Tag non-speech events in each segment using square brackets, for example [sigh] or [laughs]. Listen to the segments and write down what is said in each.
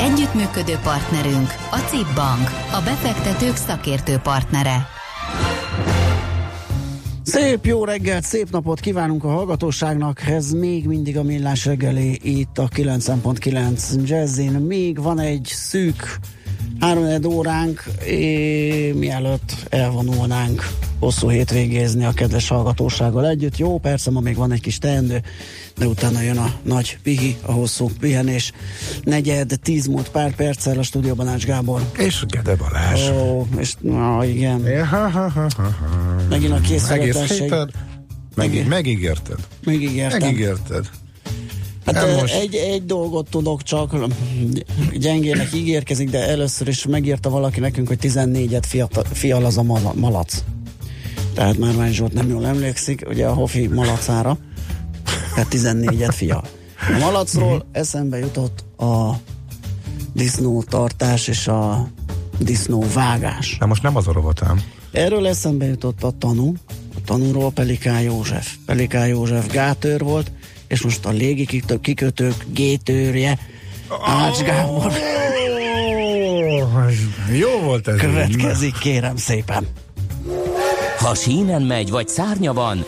Együttműködő partnerünk a CIP Bank, a befektetők szakértő partnere. Szép jó reggelt, szép napot kívánunk a hallgatóságnak. Ez még mindig a millás reggeli itt a 9.9 Jazzin. Még van egy szűk három óránk, és mielőtt elvonulnánk hosszú hétvégézni a kedves hallgatósággal együtt. Jó, persze, ma még van egy kis teendő, de utána jön a nagy pihi, a hosszú pihenés. Negyed, tíz múlt pár perccel a stúdióban Ács Gábor. És Gede Balázs. Ó, és na igen. Ja, ha, ha, ha, ha. Megint a kész Egész héten meg, megígérted. Megígértem. Megígérted. Hát Nem most... most- egy, egy dolgot tudok csak, gyengének ígérkezik, de először is megírta valaki nekünk, hogy 14-et fiatal, fial az a mala, malac. Tehát Márvány Zsolt nem jól emlékszik, ugye a Hofi malacára. Tehát 14-et fial. A malacról eszembe jutott a disznótartás és a disznóvágás. Na most nem az a rovatám. Erről eszembe jutott a tanú, a tanúról Pelikán József. Pelikán József gátőr volt, és most a légi kikö- kikötők gétőrje Ács Gábor Jó volt ez. következik, kérem szépen. Ha sínen megy vagy szárnya van,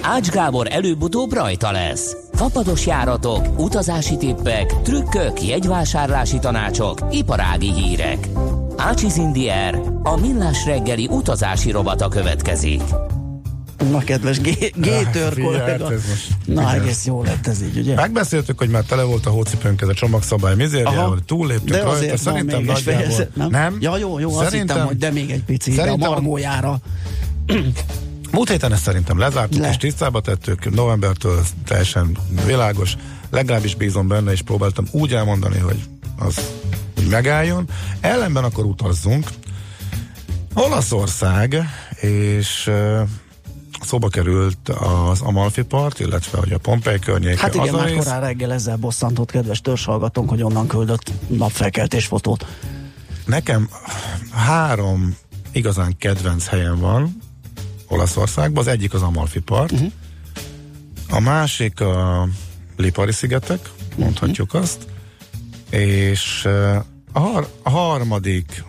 Ács Gábor előbb-utóbb rajta lesz. Fapados járatok, utazási tippek, trükkök, jegyvásárlási tanácsok, iparági hírek. Ácsiz Indier, a millás reggeli utazási rovata következik. Na, kedves gé- gétőr figyelj, kollega. hát most- Na, igen. egész jó lett ez így, ugye? Megbeszéltük, hogy már tele volt a hócipőnk ez a csomagszabály mizériával, Aha. túlléptünk de rajta. azért van Szerintem még nagyjából... fejezet, nem? nem? Ja, jó, jó, azt hittem, hogy de még egy pici, de a Szerintem- margójára. [clears throat] Múlt héten ezt szerintem lezártuk Le. és tisztába tettük, novembertől teljesen világos, legalábbis bízom benne, és próbáltam úgy elmondani, hogy az hogy megálljon. Ellenben akkor utazzunk. Olaszország, és szóba került az Amalfi part, illetve hogy a Pompei környéke. Hát igen, már rész- korán reggel ezzel bosszantott kedves törzshallgatónk, hogy onnan küldött napfelkeltés fotót. Nekem három igazán kedvenc helyen van Olaszországban. Az egyik az Amalfi part, uh-huh. a másik a Lipari szigetek, mondhatjuk uh-huh. azt, és eh, a, har- a harmadik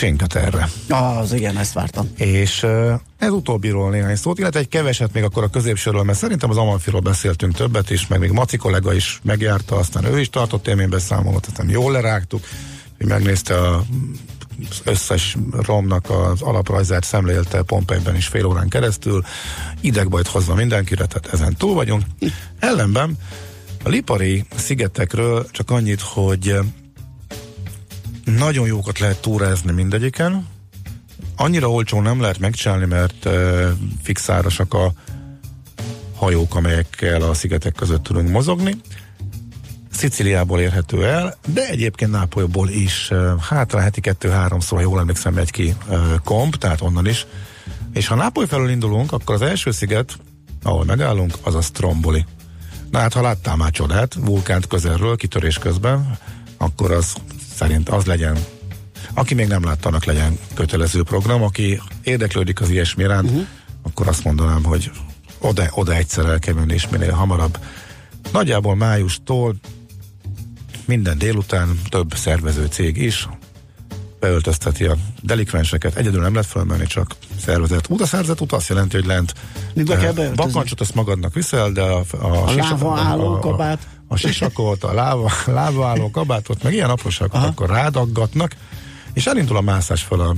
Cinque Terre. Az igen, ezt vártam. És ez utóbbiról néhány szót, illetve egy keveset még akkor a középsőről, mert szerintem az Amalfiról beszéltünk többet is, meg még Maci kollega is megjárta, aztán ő is tartott élménybeszámolót, aztán jól lerágtuk, hogy megnézte a, az összes romnak az alaprajzát, szemlélte Pompeiben is fél órán keresztül, idegbajt hozva mindenkire, tehát ezen túl vagyunk. Ellenben a Lipari szigetekről csak annyit, hogy nagyon jókat lehet túrázni mindegyiken. Annyira olcsó nem lehet megcsinálni, mert uh, fixárasak a hajók, amelyekkel a szigetek között tudunk mozogni. Sziciliából érhető el, de egyébként Nápolyból is, hát a heti kettő-háromszor, ha jól emlékszem, megy ki komp, tehát onnan is. És ha Nápoly felől indulunk, akkor az első sziget, ahol megállunk, az a Stromboli. Na hát, ha láttál már csodát, vulkánt közelről, kitörés közben, akkor az szerint az legyen aki még nem látta, annak legyen kötelező program, aki érdeklődik az ilyesmi iránt, uh-huh. akkor azt mondanám, hogy oda, oda egyszer el kell menni, és minél hamarabb. Nagyjából májustól minden délután több szervező cég is beöltözteti a delikvenseket. Egyedül nem lehet felmenni, csak szervezet. Út a szervezet út azt jelenti, hogy lent kell eh, bakancsot azt magadnak viszel, de a, a, A sisa- lávaálló a- a- kabát. a sisakot, a láva, lávaálló kabátot, meg ilyen apróságokat akkor rádaggatnak, és elindul a mászás fel a,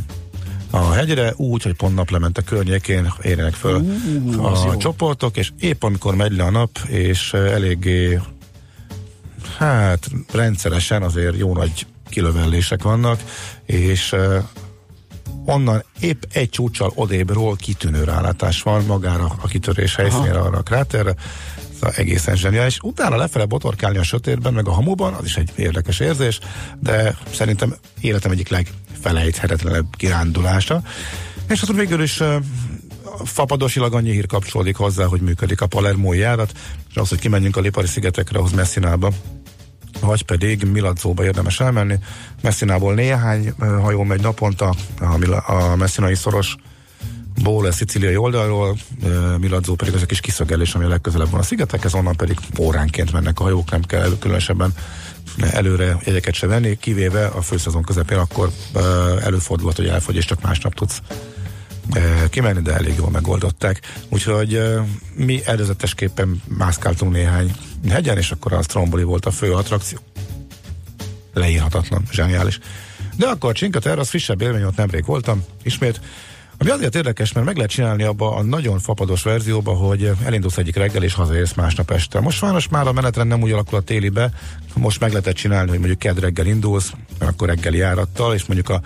a hegyre úgy, hogy pont naplemente környékén érjenek föl Uh, a jó. csoportok, és épp amikor megy le a nap, és eléggé hát rendszeresen azért jó nagy kilövellések vannak, és onnan épp egy csúcsal odébről kitűnő rálátás van magára a kitörés helyszínére, arra a kráterre. Ez egészen zseniális. Utána lefele botorkálni a sötétben, meg a hamuban, az is egy érdekes érzés, de szerintem életem egyik legfelejthetetlenebb kirándulása. És akkor végül is fapadosilag annyi hír kapcsolódik hozzá, hogy működik a Palermo járat, és az, hogy kimenjünk a Lipari szigetekre, ahhoz Messzinába vagy pedig Miladzóba érdemes elmenni. Messzinából néhány hajó megy naponta, a, a messzinai szoros Ból a szicíliai oldalról, Miladzó pedig az a kis kiszögelés, ami a legközelebb van a szigetekhez, onnan pedig óránként mennek a hajók, nem kell különösebben előre jegyeket se venni, kivéve a főszezon közepén, akkor előfordulhat, hogy elfogy, és csak másnap tudsz kimenni, de elég jól megoldották. Úgyhogy mi előzetesképpen mászkáltunk néhány hegyen, és akkor a Stromboli volt a fő attrakció. Leírhatatlan, zseniális. De akkor Csinka Terra, az frissebb élmény, ott nemrég voltam, ismét. Ami azért érdekes, mert meg lehet csinálni abba a nagyon fapados verzióba, hogy elindulsz egyik reggel és hazaérsz másnap este. Most sajnos már a menetrend nem úgy alakul a télibe, most meg lehetett csinálni, hogy mondjuk kedd reggel indulsz, akkor reggeli járattal, és mondjuk a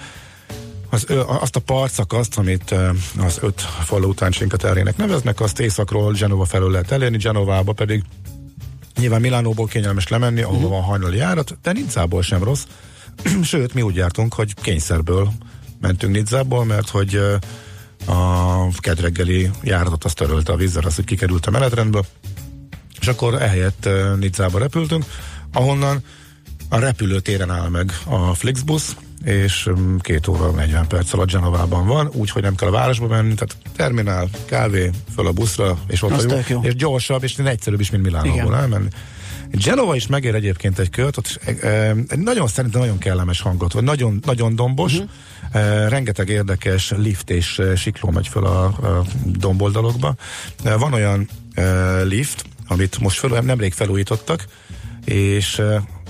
az, azt a partszakaszt, amit az öt falu után Csinkaterének neveznek, azt északról Genova felől lehet elérni, Genovába pedig nyilván Milánóból kényelmes lemenni, ahol uh-huh. van hajnali járat, de Nincából sem rossz. [clears throat] Sőt, mi úgy jártunk, hogy kényszerből mentünk Nizzából, mert hogy a kedreggeli járatot azt törölte a vízzel, az, hogy kikerült a menetrendből, és akkor ehelyett Nizzába repültünk, ahonnan a repülőtéren áll meg a Flixbus, és um, két óra 40 perc alatt Genovában van, úgyhogy nem kell a városba menni, tehát terminál, kávé, föl a buszra, és ott jó, jó, és gyorsabb, és egyszerűbb is, mint Milánóból elmenni. Genova is megér egyébként egy kört, ott e, e, nagyon szerintem nagyon kellemes hangot, vagy nagyon, nagyon dombos, uh-huh. e, rengeteg érdekes lift és e, sikló megy föl a, a domboldalokba. E, van olyan e, lift, amit most föl, nemrég felújítottak, és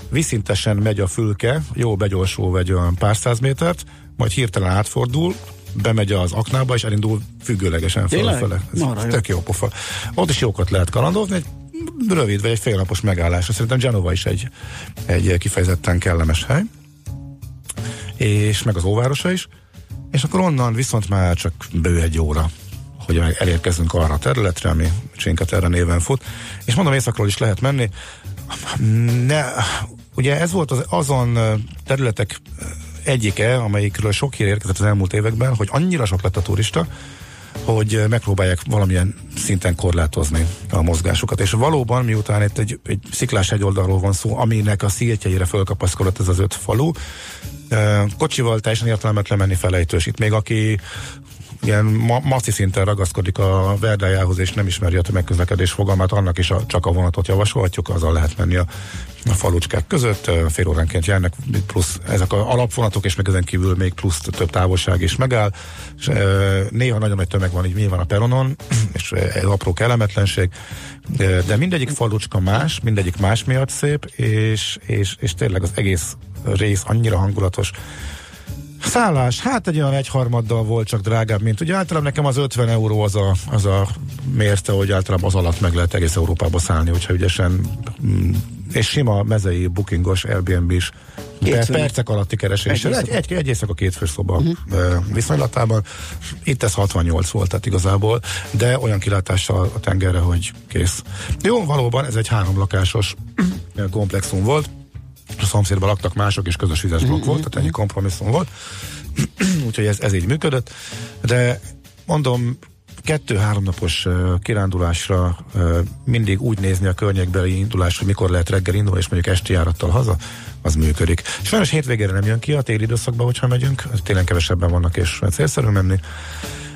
viszintesen megy a fülke, jó begyorsul vagy olyan pár száz métert, majd hirtelen átfordul, bemegy az aknába, és elindul függőlegesen felfele. Ez Marra tök jó. jó pofa. Ott is jókat lehet kalandozni, egy rövid vagy egy félnapos megállás. Szerintem Genova is egy, egy kifejezetten kellemes hely. És meg az óvárosa is. És akkor onnan viszont már csak bő egy óra hogy elérkezünk arra a területre, ami Csinkaterra néven fut. És mondom, északról is lehet menni. Ne, ugye ez volt az, azon területek egyike, amelyikről sok hír érkezett az elmúlt években, hogy annyira sok lett a turista, hogy megpróbálják valamilyen szinten korlátozni a mozgásukat. És valóban, miután itt egy, egy sziklás hegyoldalról van szó, aminek a szírtjeire fölkapaszkodott ez az öt falu, kocsival teljesen értelmetlen menni felejtős. Itt még aki ilyen ma- maci szinten ragaszkodik a verdájához, és nem ismeri a tömegközlekedés fogalmát, annak is a, csak a vonatot javasolhatjuk, azzal lehet menni a, a falucskák között, fél óránként járnak, plusz ezek a alapvonatok, és meg ezen kívül még plusz több távolság is megáll, és e, néha nagyon nagy tömeg van így nyilván a peronon, [clears throat] és egy apró kellemetlenség, de mindegyik falucska más, mindegyik más miatt szép, és, és, és tényleg az egész rész annyira hangulatos, Szállás, hát egy olyan egyharmaddal volt csak drágább, mint ugye általában nekem az 50 euró az a, az a mérte, hogy általában az alatt meg lehet egész Európába szállni, hogyha ügyesen mm, és sima mezei bookingos Airbnb is per, percek alatti kereséssel. Egy, egy, egy éjszaka két főszoba uh-huh. viszonylatában. Itt ez 68 volt, tehát igazából, de olyan kilátással a tengerre, hogy kész. Jó, valóban ez egy három lakásos komplexum volt, a szomszédban laktak mások, és közös vizes blokk volt, tehát ennyi kompromisszum volt. [clears throat] Úgyhogy ez, ez így működött. De mondom, kettő-három napos kirándulásra mindig úgy nézni a környékbeli indulás, hogy mikor lehet reggel indulni, és mondjuk esti járattal haza, az működik. Sajnos hétvégére nem jön ki a téli időszakban, hogyha megyünk, télen kevesebben vannak, és célszerű menni.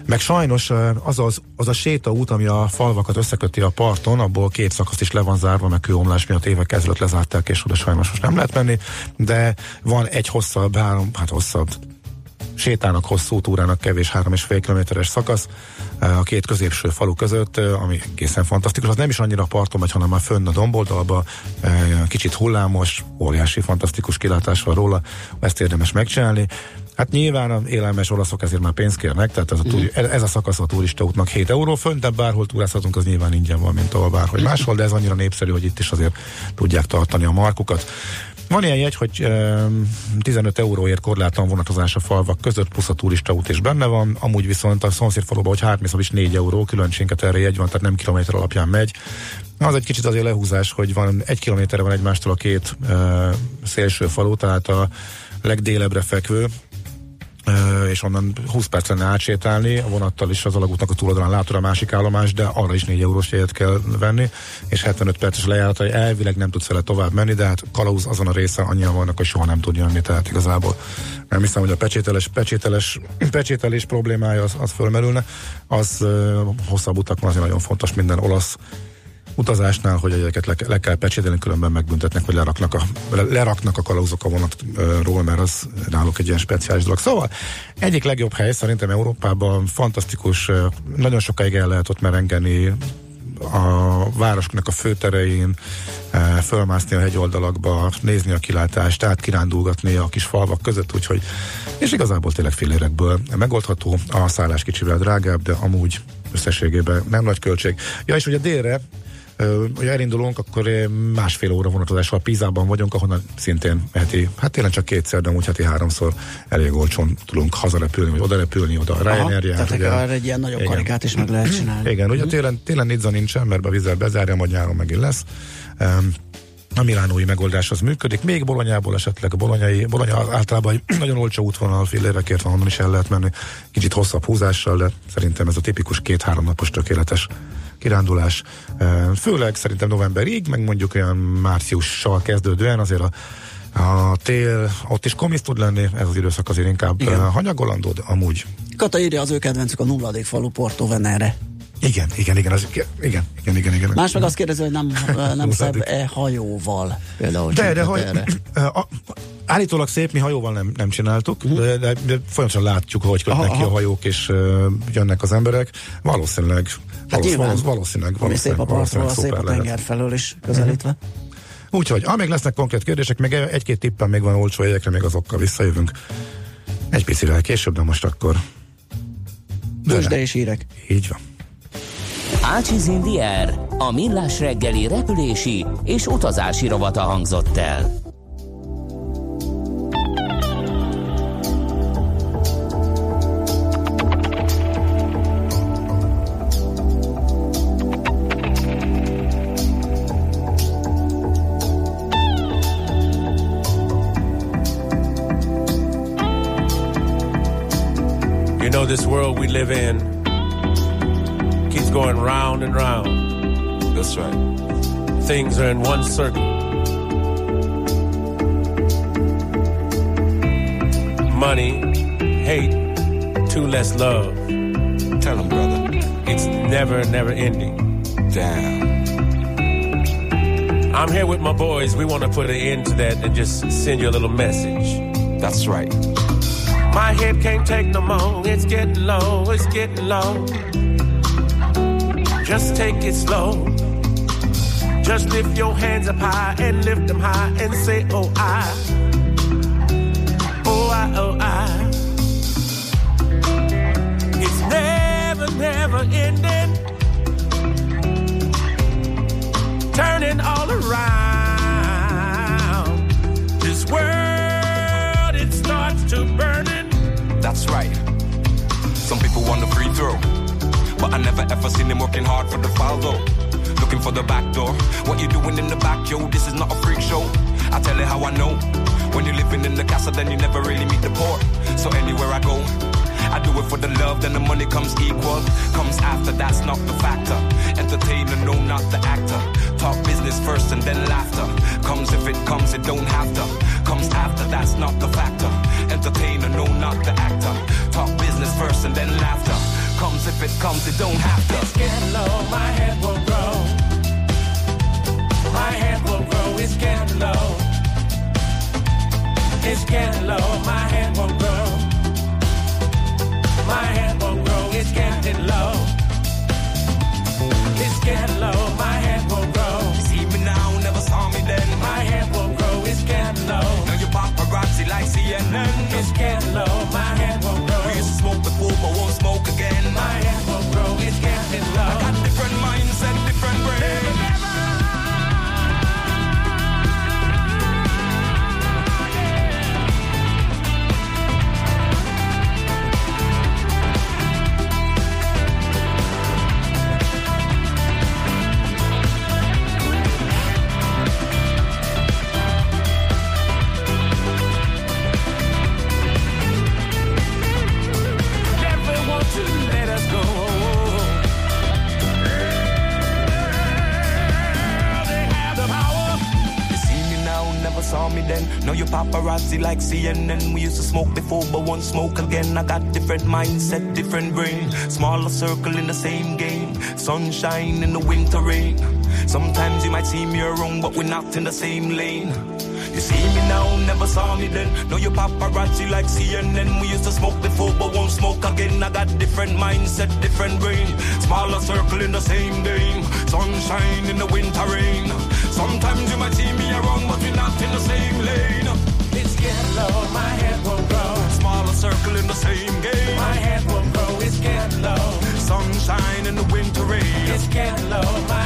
Meg sajnos az, az, az a sétaút, ami a falvakat összeköti a parton, abból két szakaszt is le van zárva, meg kőomlás miatt évek ezelőtt lezárták, és oda sajnos most nem lehet menni, de van egy hosszabb, három, hát hosszabb, sétának hosszú túrának kevés három és fél kilométeres szakasz a két középső falu között, ami egészen fantasztikus. Az nem is annyira parton megy, hanem már fönn a domboldalba, kicsit hullámos, óriási, fantasztikus kilátás van róla, ezt érdemes megcsinálni. Hát nyilván az élelmes olaszok ezért már pénzt kérnek, tehát ez a, túri, mm. ez a szakasz a turistaútnak 7 euró fönt, de bárhol túrázhatunk, az nyilván ingyen van, mint ahol bárhogy máshol, de ez annyira népszerű, hogy itt is azért tudják tartani a markukat. Van ilyen jegy, hogy e, 15 euróért korlátlan vonatozás a falvak között, plusz a turista út is benne van, amúgy viszont a szomszédfaluban, hogy hátmész, is 4 euró, különbséget erre jegy van, tehát nem kilométer alapján megy. Az egy kicsit azért lehúzás, hogy van egy kilométerre van egymástól a két e, szélső falu, tehát a legdélebbre fekvő, és onnan 20 perc lenne átsétálni, a vonattal is az alagútnak a túloldalán látod a másik állomás, de arra is 4 eurós jegyet kell venni, és 75 perces lejárat, hogy elvileg nem tudsz vele tovább menni, de hát kalauz azon a részen annyian vannak, hogy soha nem tud jönni, tehát igazából nem hiszem, hogy a pecsételes, pecsételes, [clears throat] pecsételés problémája az, az fölmerülne, az hosszabb utakon azért nagyon fontos minden olasz utazásnál, hogy egyeket le, le kell pecsételni, különben megbüntetnek, vagy leraknak a, leraknak a kalauzok a vonatról, mert az náluk egy ilyen speciális dolog. Szóval egyik legjobb hely szerintem Európában, fantasztikus, nagyon sokáig el lehet ott merengeni, a városnak a főterein, fölmászni a hegyoldalakba, nézni a kilátást, tehát kirándulgatni a kis falvak között, úgyhogy, és igazából tényleg fillérekből megoldható, a szállás kicsivel drágább, de amúgy összességében nem nagy költség. Ja, és ugye délre hogy elindulunk, akkor másfél óra vonatozással Pízában vagyunk, ahonnan szintén heti, hát tényleg csak kétszer, de úgy heti háromszor elég olcsón tudunk hazarepülni, vagy odarepülni, oda Ryanair jár. Tehát ugye, egy ilyen nagyobb igen. karikát is meg lehet [clears throat] csinálni. Igen, ugye télen, télen Nizza nincsen, mert a vízzel bezárja, majd nyáron megint lesz. Um, a milánói megoldás az működik. Még Bolonyából esetleg bolonyai, Bolonya általában egy [clears throat] nagyon olcsó útvonal, fél évekért van, onnan is el lehet menni. Kicsit hosszabb húzással, de szerintem ez a tipikus két-három napos tökéletes kirándulás. Főleg szerintem novemberig, meg mondjuk olyan márciussal kezdődően azért a a tél, ott is komisz tud lenni, ez az időszak azért inkább Igen. hanyagolandó, de amúgy. Kata írja az ő kedvencük a nulladik falu Porto Venere. Igen, igen, igen, az, igen, igen, igen, igen. Más meg azt kérdezi, hogy nem, nem szebb-e hajóval például. De, de [clears throat] a, állítólag szép, mi hajóval nem, nem csináltuk, uh-huh. de, de, de folyamatosan látjuk, hogy kötnek ki a hajók, és uh, jönnek az emberek. Valószínűleg Hát valószínűleg, nyilván, valószínűleg, valószínűleg, szép a partról, szép a tenger felől is közelítve. Uh-huh. Úgyhogy, amíg lesznek konkrét kérdések, meg egy-két tippen még van olcsó jegyekre, még azokkal visszajövünk. Egy picivel később, de most akkor... Tőzsde és hírek. Így van. Ácsiz Indier, a millás reggeli repülési és utazási rovata hangzott el. Live in keeps going round and round. That's right. Things are in one circle. Money, hate, two less love. Tell them, brother. It's never, never ending. Damn. I'm here with my boys. We want to put an end to that and just send you a little message. That's right. My head can't take no more. It's getting low, it's getting low. Just take it slow. Just lift your hands up high and lift them high and say, Oh, I. Oh, I, oh, I. It's never, never ending. Turning all around. But I never ever seen him working hard for the foul though. Looking for the back door. What you doing in the back, yo? This is not a freak show. I tell you how I know. When you're living in the castle, then you never really meet the poor. So anywhere I go, I do it for the love, then the money comes equal. Comes after, that's not the factor. Entertainer, no, not the actor. Talk business first and then laughter. Comes if it comes, it don't have to. Comes after, that's not the factor entertainer, no, not the actor. Talk business first and then laughter. Comes if it comes, it don't have to. It's getting low, my head will grow. My head will grow, it's getting low. It's getting low, my head will grow. My head will grow, it's getting low. It's getting low, my head will grow. See me now, never saw me then. My head will grow, it's getting low Now you paparazzi like CNN. It's getting low, my hand like CNN. We used to smoke before, but won't smoke again. I got different mindset, different brain. Smaller circle in the same game. Sunshine in the winter rain. Sometimes you might see me around, but we're not in the same lane. You see me now, never saw me then. Know you paparazzi like CNN. We used to smoke before, but won't smoke again. I got different mindset, different brain. Smaller circle in the same game. Sunshine in the winter rain. Sometimes you might see me around, but we're not in the same lane. Low, my head won't grow. Smaller circle in the same game. My head won't grow, it's getting low. Sunshine in the winter rain. It's getting low, my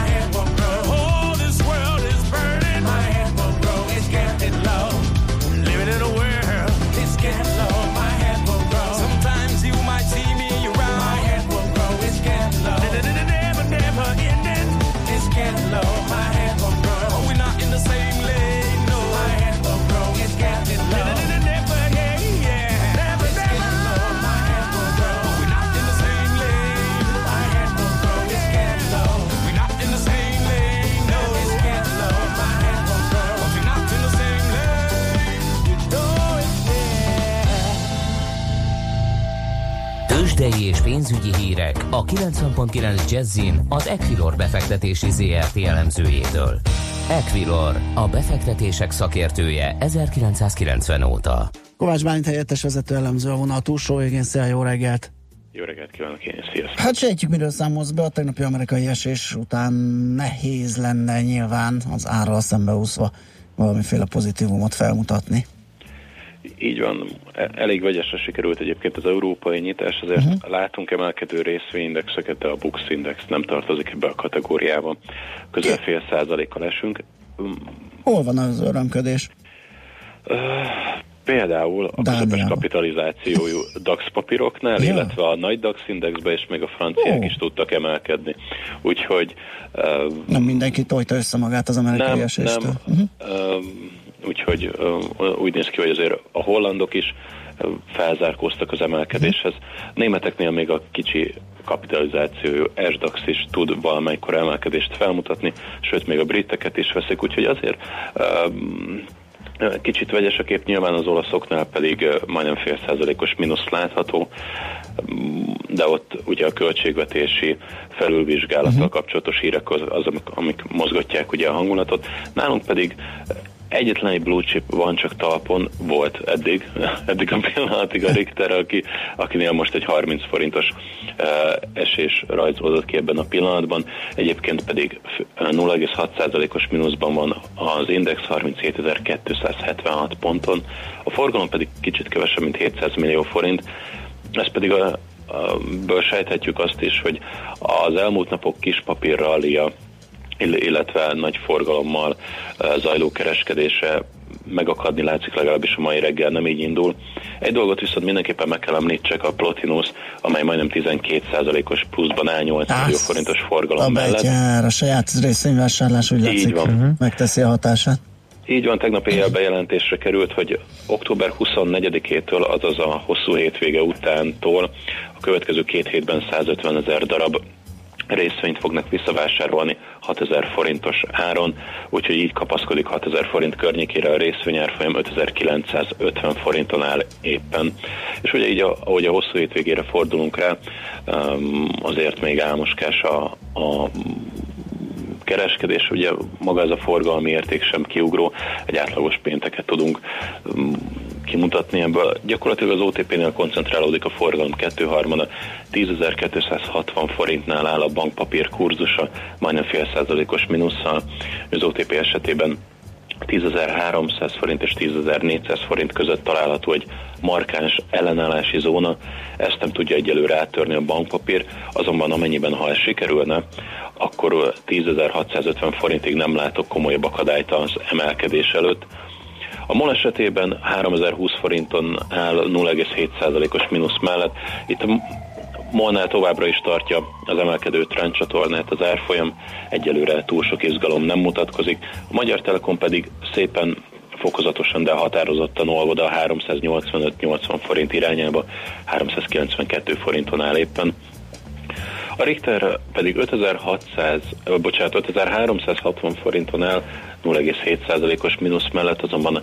90.9 Jazzin az Equilor befektetési ZRT elemzőjétől. Equilor, a befektetések szakértője 1990 óta. Kovács Bálint helyettes vezető elemző a vonal túlsó végén. Szia, jó reggelt! Jó reggelt kívánok én, sziasztok! Hát sejtjük, miről számolsz be. A tegnapi amerikai esés után nehéz lenne nyilván az árral szembeúszva valamiféle pozitívumot felmutatni. Így van, e- elég vegyesre sikerült egyébként az európai nyitás, azért uh-huh. látunk emelkedő részvényindexeket, de a Bux Index nem tartozik ebbe a kategóriába. Közel fél százalékkal esünk. Mm, Hol van az örömködés? Például a közepes Dániában. kapitalizációjú DAX papíroknál, Ja. illetve a nagy DAX indexbe, és még a franciák Ó. is tudtak emelkedni. Úgyhogy uh, Nem mindenki tojta össze magát az amerikai nem, eséstől. nem. Um, úgyhogy úgy néz ki, hogy azért a hollandok is felzárkóztak az emelkedéshez. Németeknél még a kicsi kapitalizációjú SDAX is tud valamelyikor emelkedést felmutatni, sőt még a briteket is veszik, úgyhogy azért um, Kicsit vegyes a kép, nyilván az olaszoknál pedig majdnem fél százalékos mínusz látható, de ott ugye a költségvetési felülvizsgálattal uh-huh. kapcsolatos hírek az, az amik, amik mozgatják ugye a hangulatot. Nálunk pedig egyetlen egy blue chip van csak talpon, volt eddig, [laughs] eddig a pillanatig a Richter, aki, akinél most egy 30 forintos uh, esés rajzolódott ki ebben a pillanatban, egyébként pedig f- 0,6%-os mínuszban van az index 37.276 ponton, a forgalom pedig kicsit kevesebb, mint 700 millió forint, ez pedig a, a, ből sejthetjük azt is, hogy az elmúlt napok kis papírrallia, ill- illetve nagy forgalommal eh, zajló kereskedése megakadni látszik legalábbis a mai reggel nem így indul. Egy dolgot viszont mindenképpen meg kell említsek, a Plotinus, amely majdnem 12%-os pluszban áll 8 millió forintos A forgalom mellett. betyár, a saját részvényvásárlás úgy Így látszik, van. megteszi a hatását. Így van, tegnap éjjel bejelentésre került, hogy október 24-től, azaz a hosszú hétvége utántól a következő két hétben 150 ezer darab részvényt fognak visszavásárolni 6000 forintos áron, úgyhogy így kapaszkodik 6000 forint környékére a részvény árfolyam 5950 forinton áll éppen. És ugye így, ahogy a hosszú hétvégére fordulunk rá, um, azért még álmoskás a, a kereskedés, ugye maga ez a forgalmi érték sem kiugró, egy átlagos pénteket tudunk mm, kimutatni ebből. Gyakorlatilag az OTP-nél koncentrálódik a forgalom 2 harmada, 10.260 forintnál áll a bankpapír kurzusa, majdnem fél százalékos mínusszal, az OTP esetében 10.300 forint és 10.400 forint között található egy markáns ellenállási zóna, ezt nem tudja egyelőre áttörni a bankpapír, azonban amennyiben ha ez sikerülne, akkor ö, 10.650 forintig nem látok komolyabb akadályt az emelkedés előtt. A MOL esetében 3020 forinton áll 0,7%-os mínusz mellett. Itt a Molnál továbbra is tartja az emelkedő trendcsatornát az árfolyam, egyelőre túl sok izgalom nem mutatkozik. A Magyar Telekom pedig szépen fokozatosan, de határozottan olvad a 385-80 forint irányába, 392 forinton áll éppen. A Richter pedig 5600, ö, bocsánat, 5360 forinton áll, 0,7%-os mínusz mellett azonban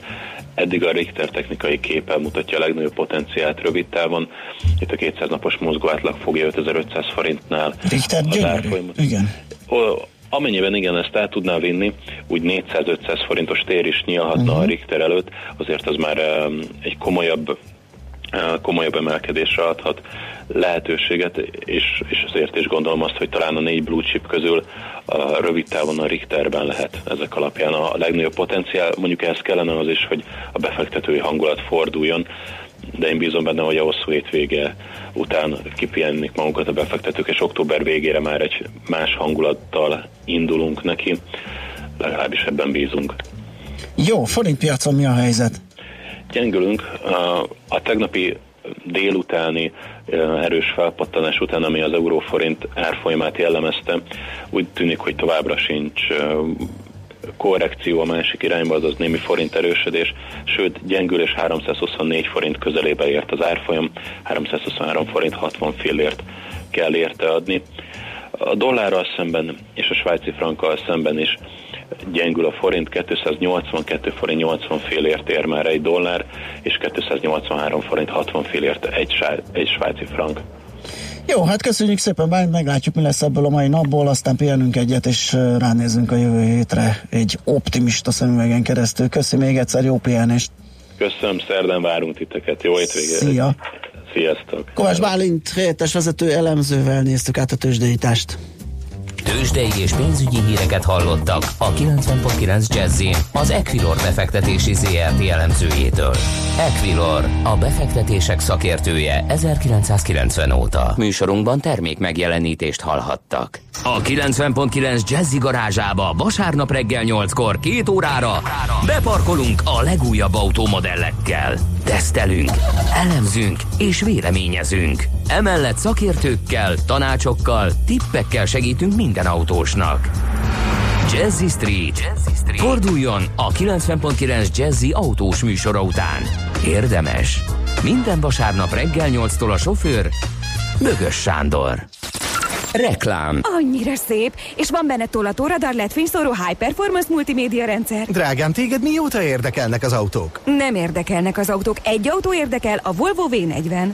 eddig a Richter technikai képe mutatja a legnagyobb potenciált rövid távon. Itt a 200 napos mozgó átlag fogja 5500 forintnál. Richter gyönyörű, igen. Amennyiben igen, ezt el tudná vinni, úgy 400-500 forintos tér is nyílhatna uh-huh. a Richter előtt, azért az már egy komolyabb komolyabb emelkedésre adhat lehetőséget, és, és azért is gondolom azt, hogy talán a négy blue chip közül a rövid távon a Richterben lehet ezek alapján a legnagyobb potenciál. Mondjuk ez kellene az is, hogy a befektetői hangulat forduljon, de én bízom benne, hogy a hosszú hétvége után kipihennik magunkat a befektetők, és október végére már egy más hangulattal indulunk neki, legalábbis ebben bízunk. Jó, forintpiacon mi a helyzet? Gyengülünk. A, tegnapi délutáni erős felpattanás után, ami az euróforint árfolyamát jellemezte, úgy tűnik, hogy továbbra sincs korrekció a másik irányba, azaz némi forint erősödés, sőt gyengülés 324 forint közelébe ért az árfolyam, 323 forint 60 fillért kell érte adni. A dollárral szemben és a svájci frankkal szemben is gyengül a forint, 282 forint 80 félért ér már egy dollár, és 283 forint 60 félért egy, egy svájci frank. Jó, hát köszönjük szépen, bár meglátjuk, mi lesz ebből a mai napból, aztán pihenünk egyet, és ránézünk a jövő hétre egy optimista szemüvegen keresztül. Köszönöm még egyszer, jó pihenést! Köszönöm, szerdán várunk titeket, jó hétvégét! Szia! Sziasztok! Kovács Bálint, helyettes vezető elemzővel néztük át a tőzsdeítást. Tőzsdei és pénzügyi híreket hallottak a 90.9 jazz az Equilor befektetési ZRT elemzőjétől. Equilor, a befektetések szakértője 1990 óta. Műsorunkban termék megjelenítést hallhattak. A 90.9 Jazzy garázsába vasárnap reggel 8-kor két órára beparkolunk a legújabb automodellekkel. Tesztelünk, elemzünk és véleményezünk. Emellett szakértőkkel, tanácsokkal, tippekkel segítünk minden autósnak. Jazzy Street. Jazzy Street. Forduljon a 90.9 Jazzy autós műsora után. Érdemes. Minden vasárnap reggel 8-tól a sofőr Bögös Sándor. Reklám. Annyira szép, és van benne tollatóradar, led fényszóró, high performance multimédia rendszer. Drágám, téged mióta érdekelnek az autók? Nem érdekelnek az autók, egy autó érdekel, a Volvo V40.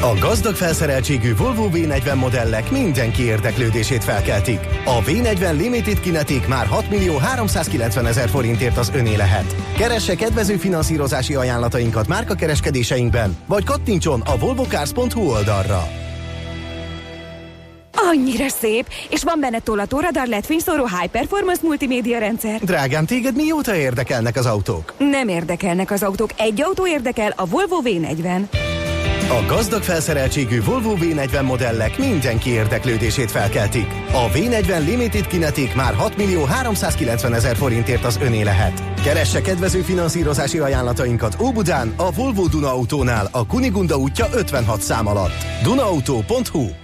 A gazdag felszereltségű Volvo V40 modellek mindenki érdeklődését felkeltik. A V40 Limited Kinetic már 6 millió 390 ezer forintért az öné lehet. Keresse kedvező finanszírozási ajánlatainkat márkakereskedéseinkben, vagy kattintson a volvocars.hu oldalra. Annyira szép, és van benne tollatóradar, led fényszóró, high performance multimédia rendszer. Drágám, téged mióta érdekelnek az autók? Nem érdekelnek az autók, egy autó érdekel, a Volvo V40. A gazdag felszereltségű Volvo V40 modellek mindenki érdeklődését felkeltik. A V40 Limited Kinetic már 6 millió 390 ezer forintért az öné lehet. Keresse kedvező finanszírozási ajánlatainkat Óbudán, a Volvo Duna Autónál, a Kunigunda útja 56 szám alatt. Dunaauto.hu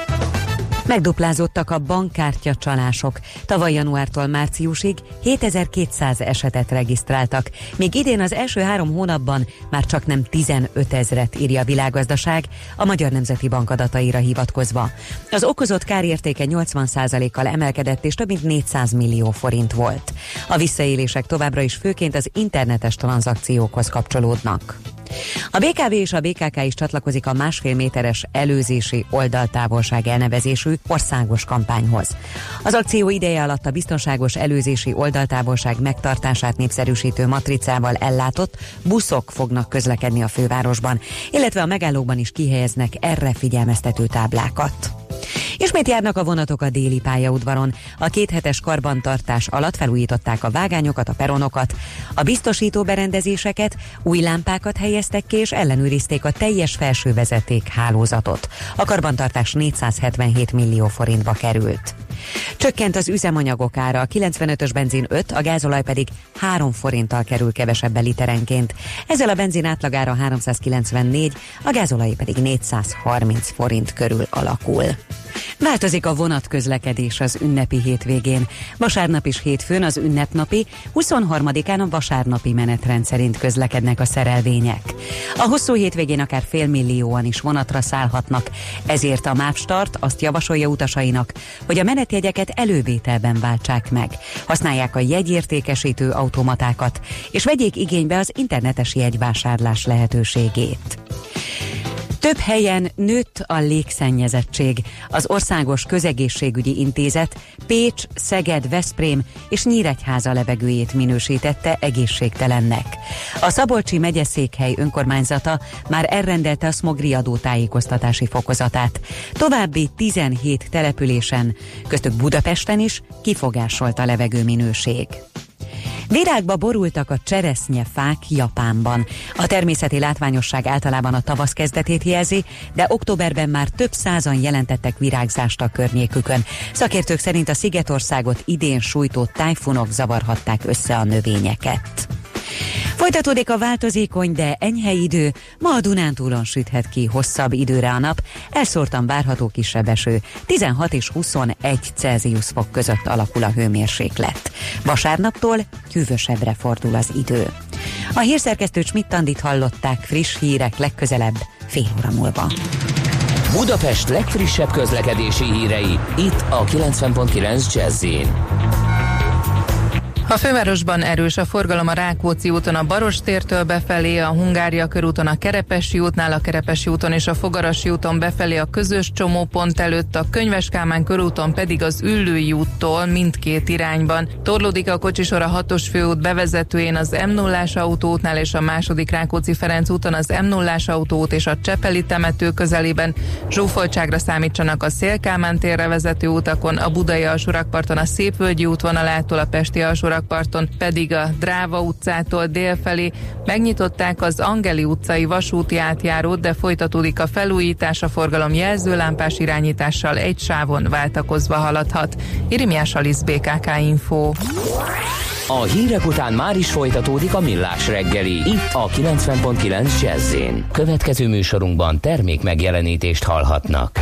Megduplázottak a bankkártya csalások. Tavaly januártól márciusig 7200 esetet regisztráltak, míg idén az első három hónapban már csak nem 15 ezret írja a világgazdaság, a Magyar Nemzeti Bank adataira hivatkozva. Az okozott kárértéke 80%-kal emelkedett és több mint 400 millió forint volt. A visszaélések továbbra is főként az internetes tranzakciókhoz kapcsolódnak. A BKV és a BKK is csatlakozik a másfél méteres előzési oldaltávolság elnevezésű országos kampányhoz. Az akció ideje alatt a biztonságos előzési oldaltávolság megtartását népszerűsítő matricával ellátott buszok fognak közlekedni a fővárosban, illetve a megállókban is kihelyeznek erre figyelmeztető táblákat. Ismét járnak a vonatok a déli pályaudvaron. A kéthetes karbantartás alatt felújították a vágányokat, a peronokat, a biztosító berendezéseket, új lámpákat helyeztek ki és ellenőrizték a teljes felső vezeték hálózatot. A karbantartás 477 millió forintba került. Csökkent az üzemanyagok ára, a 95-ös benzin 5, a gázolaj pedig 3 forinttal kerül kevesebb literenként. Ezzel a benzin átlagára 394, a gázolaj pedig 430 forint körül alakul. Változik a vonatközlekedés az ünnepi hétvégén. Vasárnap is hétfőn az ünnepnapi, 23-án a vasárnapi menetrend szerint közlekednek a szerelvények. A hosszú hétvégén akár félmillióan is vonatra szállhatnak, ezért a MÁV Start azt javasolja utasainak, hogy a menetjegyeket elővételben váltsák meg. Használják a jegyértékesítő automatákat, és vegyék igénybe az internetes jegyvásárlás lehetőségét. Több helyen nőtt a légszennyezettség. Az Országos Közegészségügyi Intézet Pécs, Szeged, Veszprém és Nyíregyháza levegőjét minősítette egészségtelennek. A Szabolcsi megyeszékhely önkormányzata már elrendelte a smogriadó tájékoztatási fokozatát. További 17 településen, köztük Budapesten is kifogásolt a levegőminőség. Virágba borultak a cseresznyefák Japánban. A természeti látványosság általában a tavasz kezdetét jelzi, de októberben már több százan jelentettek virágzást a környékükön. Szakértők szerint a Szigetországot idén sújtó tájfunok zavarhatták össze a növényeket. Folytatódik a változékony, de enyhe idő. Ma a Dunántúlon süthet ki hosszabb időre a nap. Elszórtan várható kisebb eső. 16 és 21 Celsius fok között alakul a hőmérséklet. Vasárnaptól hűvösebbre fordul az idő. A hírszerkesztő Csmittandit hallották friss hírek legközelebb fél óra múlva. Budapest legfrissebb közlekedési hírei itt a 90.9 jazz a fővárosban erős a forgalom a Rákóczi úton a Barostértől befelé, a Hungária körúton a Kerepesi útnál, a Kerepesi úton és a Fogarasi úton befelé a közös csomópont előtt, a Könyves Kálmán körúton pedig az Üllői úttól mindkét irányban. Torlódik a kocsisor a hatos főút bevezetőjén az m 0 autóútnál és a második Rákóczi Ferenc úton az m 0 autóút és a Csepeli temető közelében. Zsúfoltságra számítsanak a Szélkámán térre vezető utakon, a Budai alsórakparton a Szépvölgyi útvonalától a Pesti alsórak Alsórakparton pedig a Dráva utcától délfelé megnyitották az Angeli utcai vasúti átjárót, de folytatódik a felújítás, a forgalom jelzőlámpás irányítással egy sávon váltakozva haladhat. Irimiás Alisz BKK Info. A hírek után már is folytatódik a millás reggeli, itt a 90.9 jazz Következő műsorunkban termék megjelenítést hallhatnak.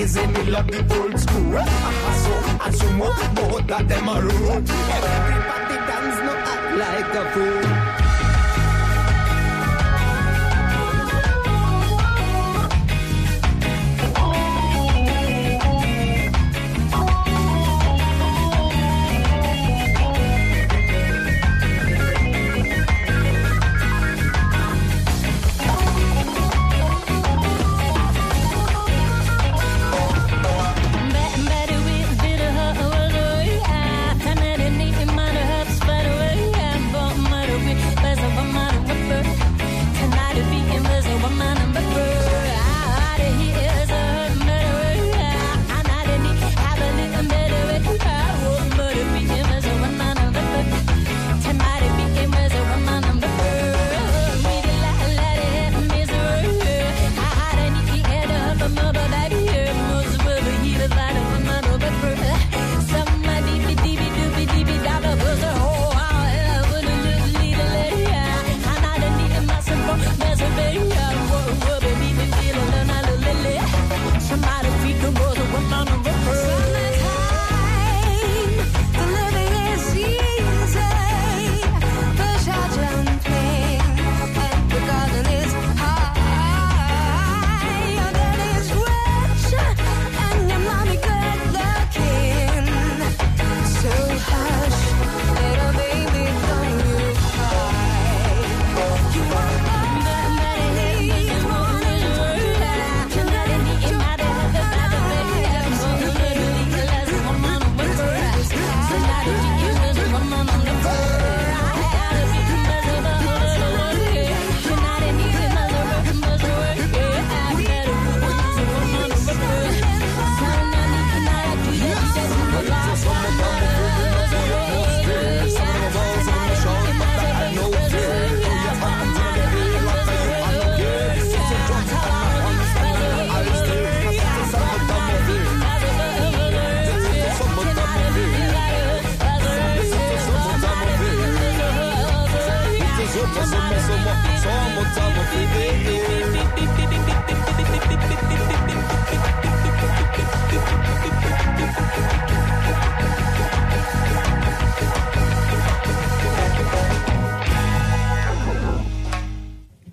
is in the love the old school. And so, and so, both of them are rude. Everybody dance, no act like a fool.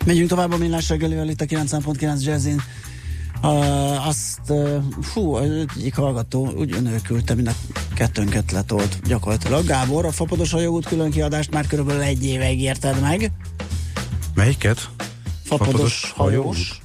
Megyünk tovább a millás reggelivel itt a 9.9 Jazzin. Uh, azt, uh, fú, egyik hallgató úgy önölkülte, mind a kettőnket letolt gyakorlatilag. Gábor, a Fapados hajóút külön kiadást már körülbelül egy éve ígérted meg. Melyiket? Fapados, Fapados hajós. hajós.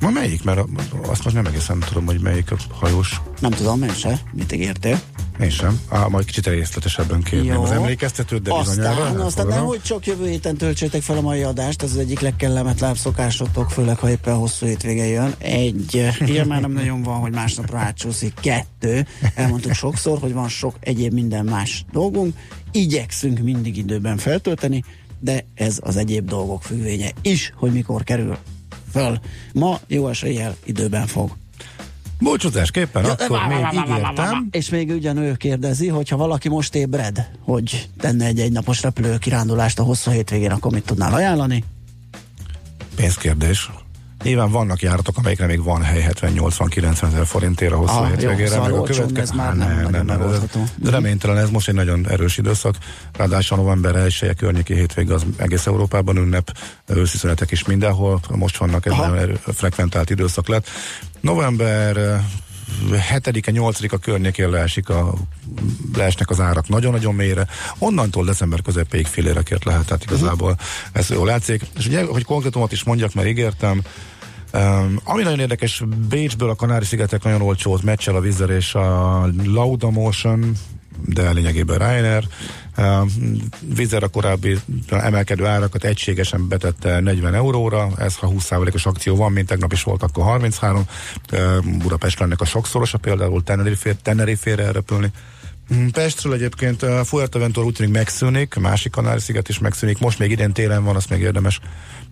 Ma melyik? Mert azt most nem egészen tudom, hogy melyik a hajós. Nem tudom, én se. Mit ígértél? Én sem. Á, majd kicsit részletesebben kérném Jó. az emlékeztetőt, de aztán. Aztán nem, hogy csak jövő héten töltsétek fel a mai adást, ez az egyik legkellemetlenebb szokásotok, főleg ha éppen hosszú hétvége jön. Egy, ilyen már nem nagyon van, hogy másnapra átsúszik. Kettő, elmondtuk sokszor, hogy van sok egyéb minden más dolgunk. Igyekszünk mindig időben feltölteni, de ez az egyéb dolgok függvénye is, hogy mikor kerül föl. Ma jó eséllyel időben fog. Búcsúzásképpen ja, akkor még ígértem. És még ugyanő kérdezi, hogyha valaki most ébred, hogy tenne egy egynapos repülő kirándulást a hosszú hétvégén, akkor mit tudnál ajánlani? Pénzkérdés. Nyilván vannak járatok, amelyekre még van hely 70-80-90 ezer forintért a hosszú ah, hétvégére. Szóval meg a következő... ez már nem, nem, nem, nem, ez, de reménytelen, ez most egy nagyon erős időszak. Ráadásul november 1 környéki hétvége az egész Európában ünnep, őszi szünetek is mindenhol, most vannak ez nagyon frekventált időszak lett. November 7-e, 8-a környékén leesik a, leesnek az árak nagyon-nagyon mélyre. Onnantól december közepéig félérekért lehet, tehát igazából ez jól látszik. És ugye, hogy konkrétumot is mondjak, mert ígértem, Um, ami nagyon érdekes, Bécsből a Kanári-szigetek nagyon olcsó volt, meccsel a Vizer és a Laudamotion, de lényegében Ryanair. Uh, Vizer a korábbi emelkedő árakat egységesen betette 40 euróra, ez ha 20%-os akció van, mint tegnap is volt, akkor 33. Uh, Budapest ennek a sokszorosa, például Tenerife-re elrepülni. Mm, Pestről egyébként uh, Fuerteventura úgy tűnik megszűnik, másik Kanári-sziget is megszűnik, most még idén télen van, azt még érdemes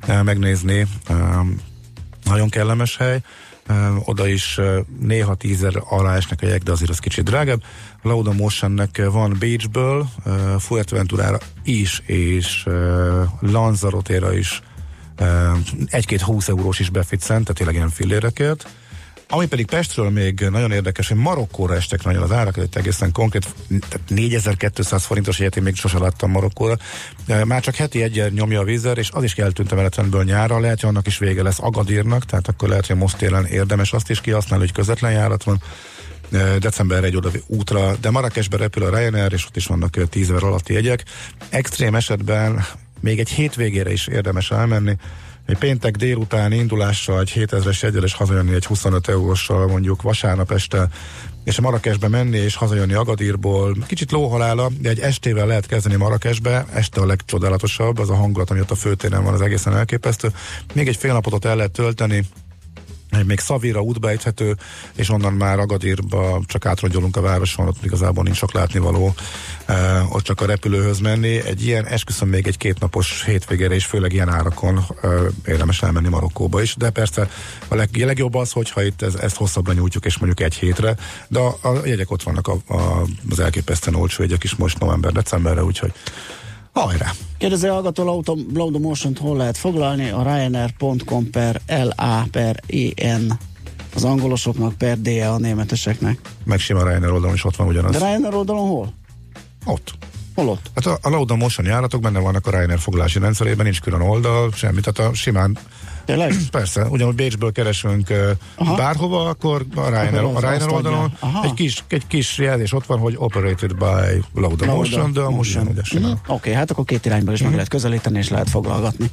megnézni. Nagyon kellemes hely, oda is néha tízer alá esnek a jegy, de azért az kicsit drágább. Lauda Motionnek van Bécsből, Fuerteventurára is, és Lanzarotéra is egy-két 20 eurós is beficent, tehát tényleg ilyen fillérekért. Ami pedig Pestről még nagyon érdekes, hogy Marokkóra estek nagyon az árak, egy egészen konkrét, tehát 4200 forintos ilyet én még sosem láttam Marokkóra. Már csak heti egyen nyomja a vízer, és az is eltűnt a menetrenből nyára, lehet, hogy annak is vége lesz Agadírnak, tehát akkor lehet, hogy most télen érdemes azt is kihasználni, hogy közvetlen járat van decemberre egy oda útra, de Marrakesbe repül a Ryanair, és ott is vannak 10 alatti jegyek. Extrém esetben még egy hétvégére is érdemes elmenni, egy péntek délután indulással egy 7000-es jegyel hazajönni egy 25 euróssal mondjuk vasárnap este és a Marrakesbe menni és hazajönni Agadírból. Kicsit lóhalála, de egy estével lehet kezdeni Marrakesbe, este a legcsodálatosabb, az a hangulat, ami ott a főtéren van, az egészen elképesztő. Még egy fél napot ott el lehet tölteni, még Szavira útba ejthető, és onnan már Agadírba csak átrongyolunk a városon, ott igazából nincs sok látnivaló, uh, ott csak a repülőhöz menni. Egy ilyen, esküszöm még egy kétnapos hétvégére, és főleg ilyen árakon uh, érdemes elmenni Marokkóba is, de persze a leg, legjobb az, hogyha itt ez, ezt hosszabbra nyújtjuk, és mondjuk egy hétre, de a, a jegyek ott vannak a, a, az elképesztően olcsó jegyek is most november-decemberre, úgyhogy Hajrá! Kérdezi a hallgató Lauda motion hol lehet foglalni? A Ryanair.com per LA per EN az angolosoknak per DE a németeseknek. Meg sima Ryanair oldalon is ott van ugyanaz. De Ryanair oldalon hol? Ott. Hol ott? Hát a, a Lauda Motion járatok benne vannak a Ryanair foglalási rendszerében, nincs külön oldal, semmit, tehát a simán Tényleg? [clears throat] Persze, ugyanúgy Bécsből keresünk Aha. bárhova, akkor a Ryanair, a Ryanair oldalon egy kis, egy kis jelzés ott van, hogy operated by Lauda Motion, de a Motion. Mm-hmm. Oké, okay, hát akkor két irányból is meg lehet közelíteni, és lehet foglalgatni.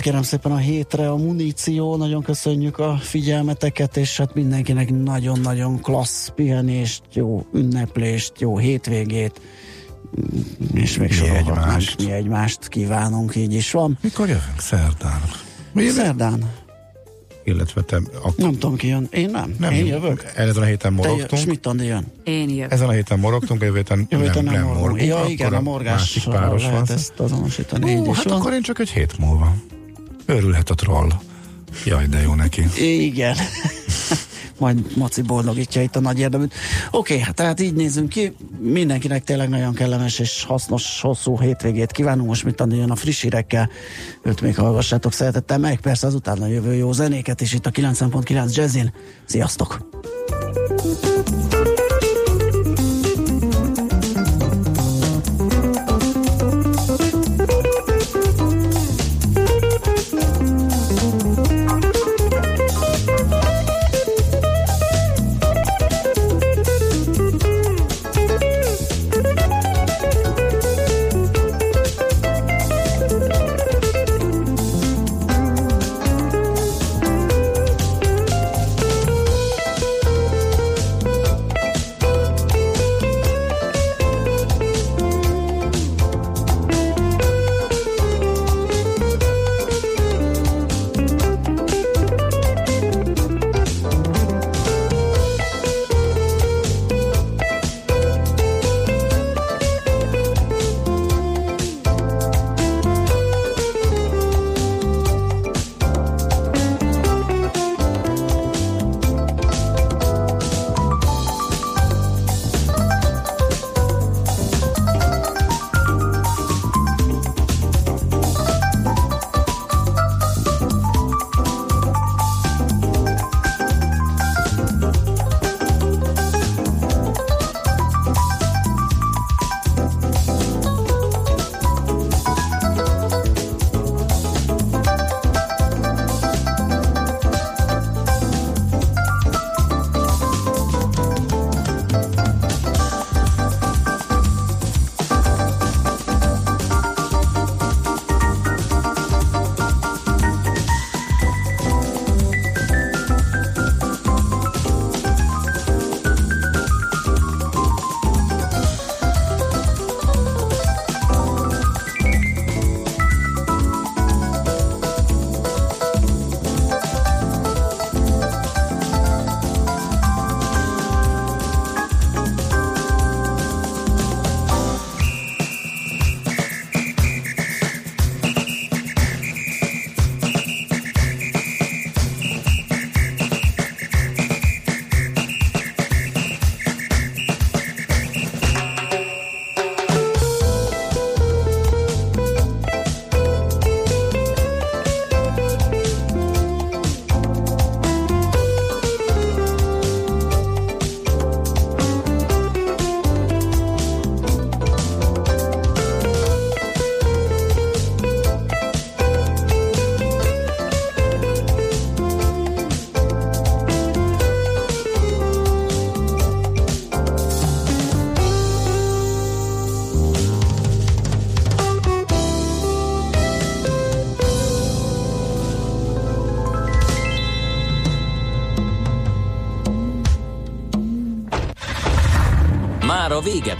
Volt kérem szépen a hétre a muníció, nagyon köszönjük a figyelmeteket, és hát mindenkinek nagyon-nagyon klassz pihenést, jó ünneplést, jó hétvégét, és még sorolhatnánk, mi egymást kívánunk, így is van. Mikor jövünk? Szerdán. Mi Szerdán. Illetve te... Ak- nem tudom ki jön. Én nem. nem Én jövök. Ezen a héten morogtunk. Schmidt Andi jön. Én jövök. Ezen a héten morogtunk, jövő héten jövő héten nem, nem, nem morgunk. Ja, igen, a morgás páros lehet van. ezt azonosítani. Ó, hát van. akkor én csak egy hét múlva. Örülhet a troll. Jaj, de jó neki. Igen. [laughs] majd Maci boldogítja itt a nagy érdeműt. Oké, okay, hát tehát így nézünk ki. Mindenkinek tényleg nagyon kellemes és hasznos, hosszú hétvégét kívánunk. Most mit jön a friss hírekkel. Őt még hallgassátok szeretettel meg. Persze azután a jövő jó zenéket is itt a 90.9 Jazzin. Sziasztok! a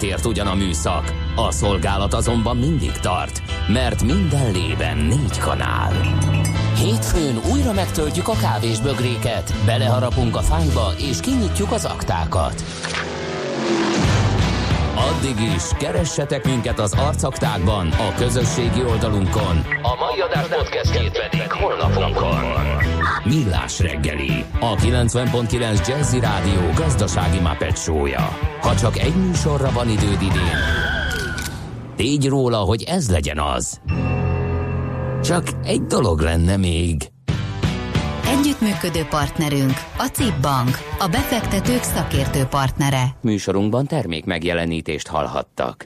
véget ért ugyan a műszak, a szolgálat azonban mindig tart, mert minden lében négy kanál. Hétfőn újra megtöltjük a kávésbögréket, beleharapunk a fányba és kinyitjuk az aktákat. Addig is, keressetek minket az arcaktákban, a közösségi oldalunkon. A mai adás podcastjét pedig holnapunkon. Millás reggeli, a 90.9 Jazzy Rádió gazdasági mapetsója. Ha csak egy műsorra van időd idén, tégy róla, hogy ez legyen az. Csak egy dolog lenne még. Együttműködő partnerünk a CIP Bank, a befektetők szakértő partnere. Műsorunkban termék megjelenítést hallhattak.